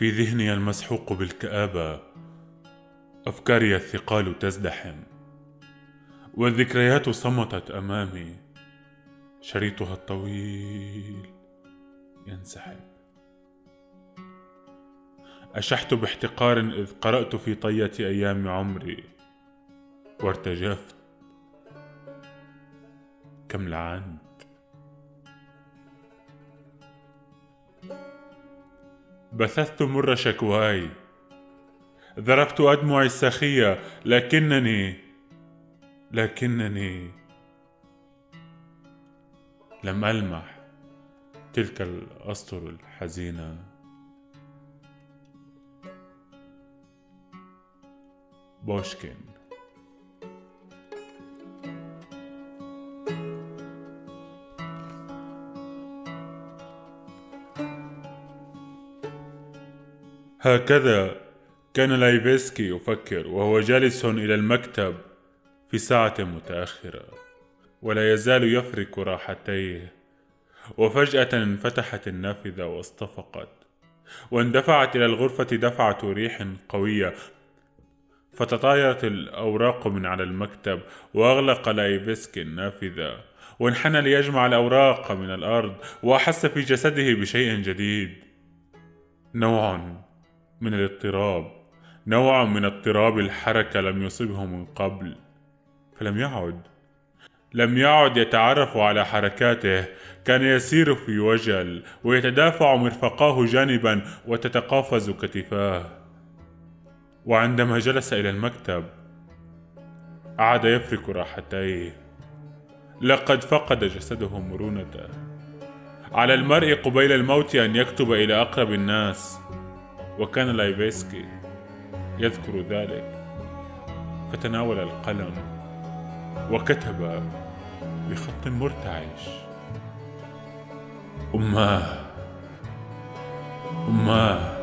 في ذهني المسحوق بالكآبة. أفكاري الثقال تزدحم. والذكريات صمتت أمامي. شريطها الطويل ينسحب. أشحت باحتقار إذ قرأت في طية أيام عمري. وارتجفت. كم لعنت بثثت مر شكواي. ذرفت أدمعي السخية لكنني لكنني لم ألمح تلك الأسطر الحزينة. بوشكين هكذا كان لايفسكي يفكر وهو جالس إلى المكتب في ساعة متأخرة ولا يزال يفرك راحتيه. وفجأة انفتحت النافذة واصطفقت واندفعت إلى الغرفة دفعة ريح قوية. فتطايرت الأوراق من على المكتب وأغلق لايفسكي النافذة وانحنى ليجمع الأوراق من الأرض وأحس في جسده بشيء جديد. نوع من الاضطراب. نوع من اضطراب الحركة لم يصبه من قبل فلم يعد. لم يعد يتعرف على حركاته كان يسير في وجل ويتدافع مرفقاه جانبا وتتقافز كتفاه. وعندما جلس إلى المكتب عاد يفرك راحتيه. لقد فقد جسده مرونته على المرء قبيل الموت أن يكتب إلى أقرب الناس. وكان لايفسكي يذكر ذلك فتناول القلم وكتب بخط مرتعش. أماه أماه.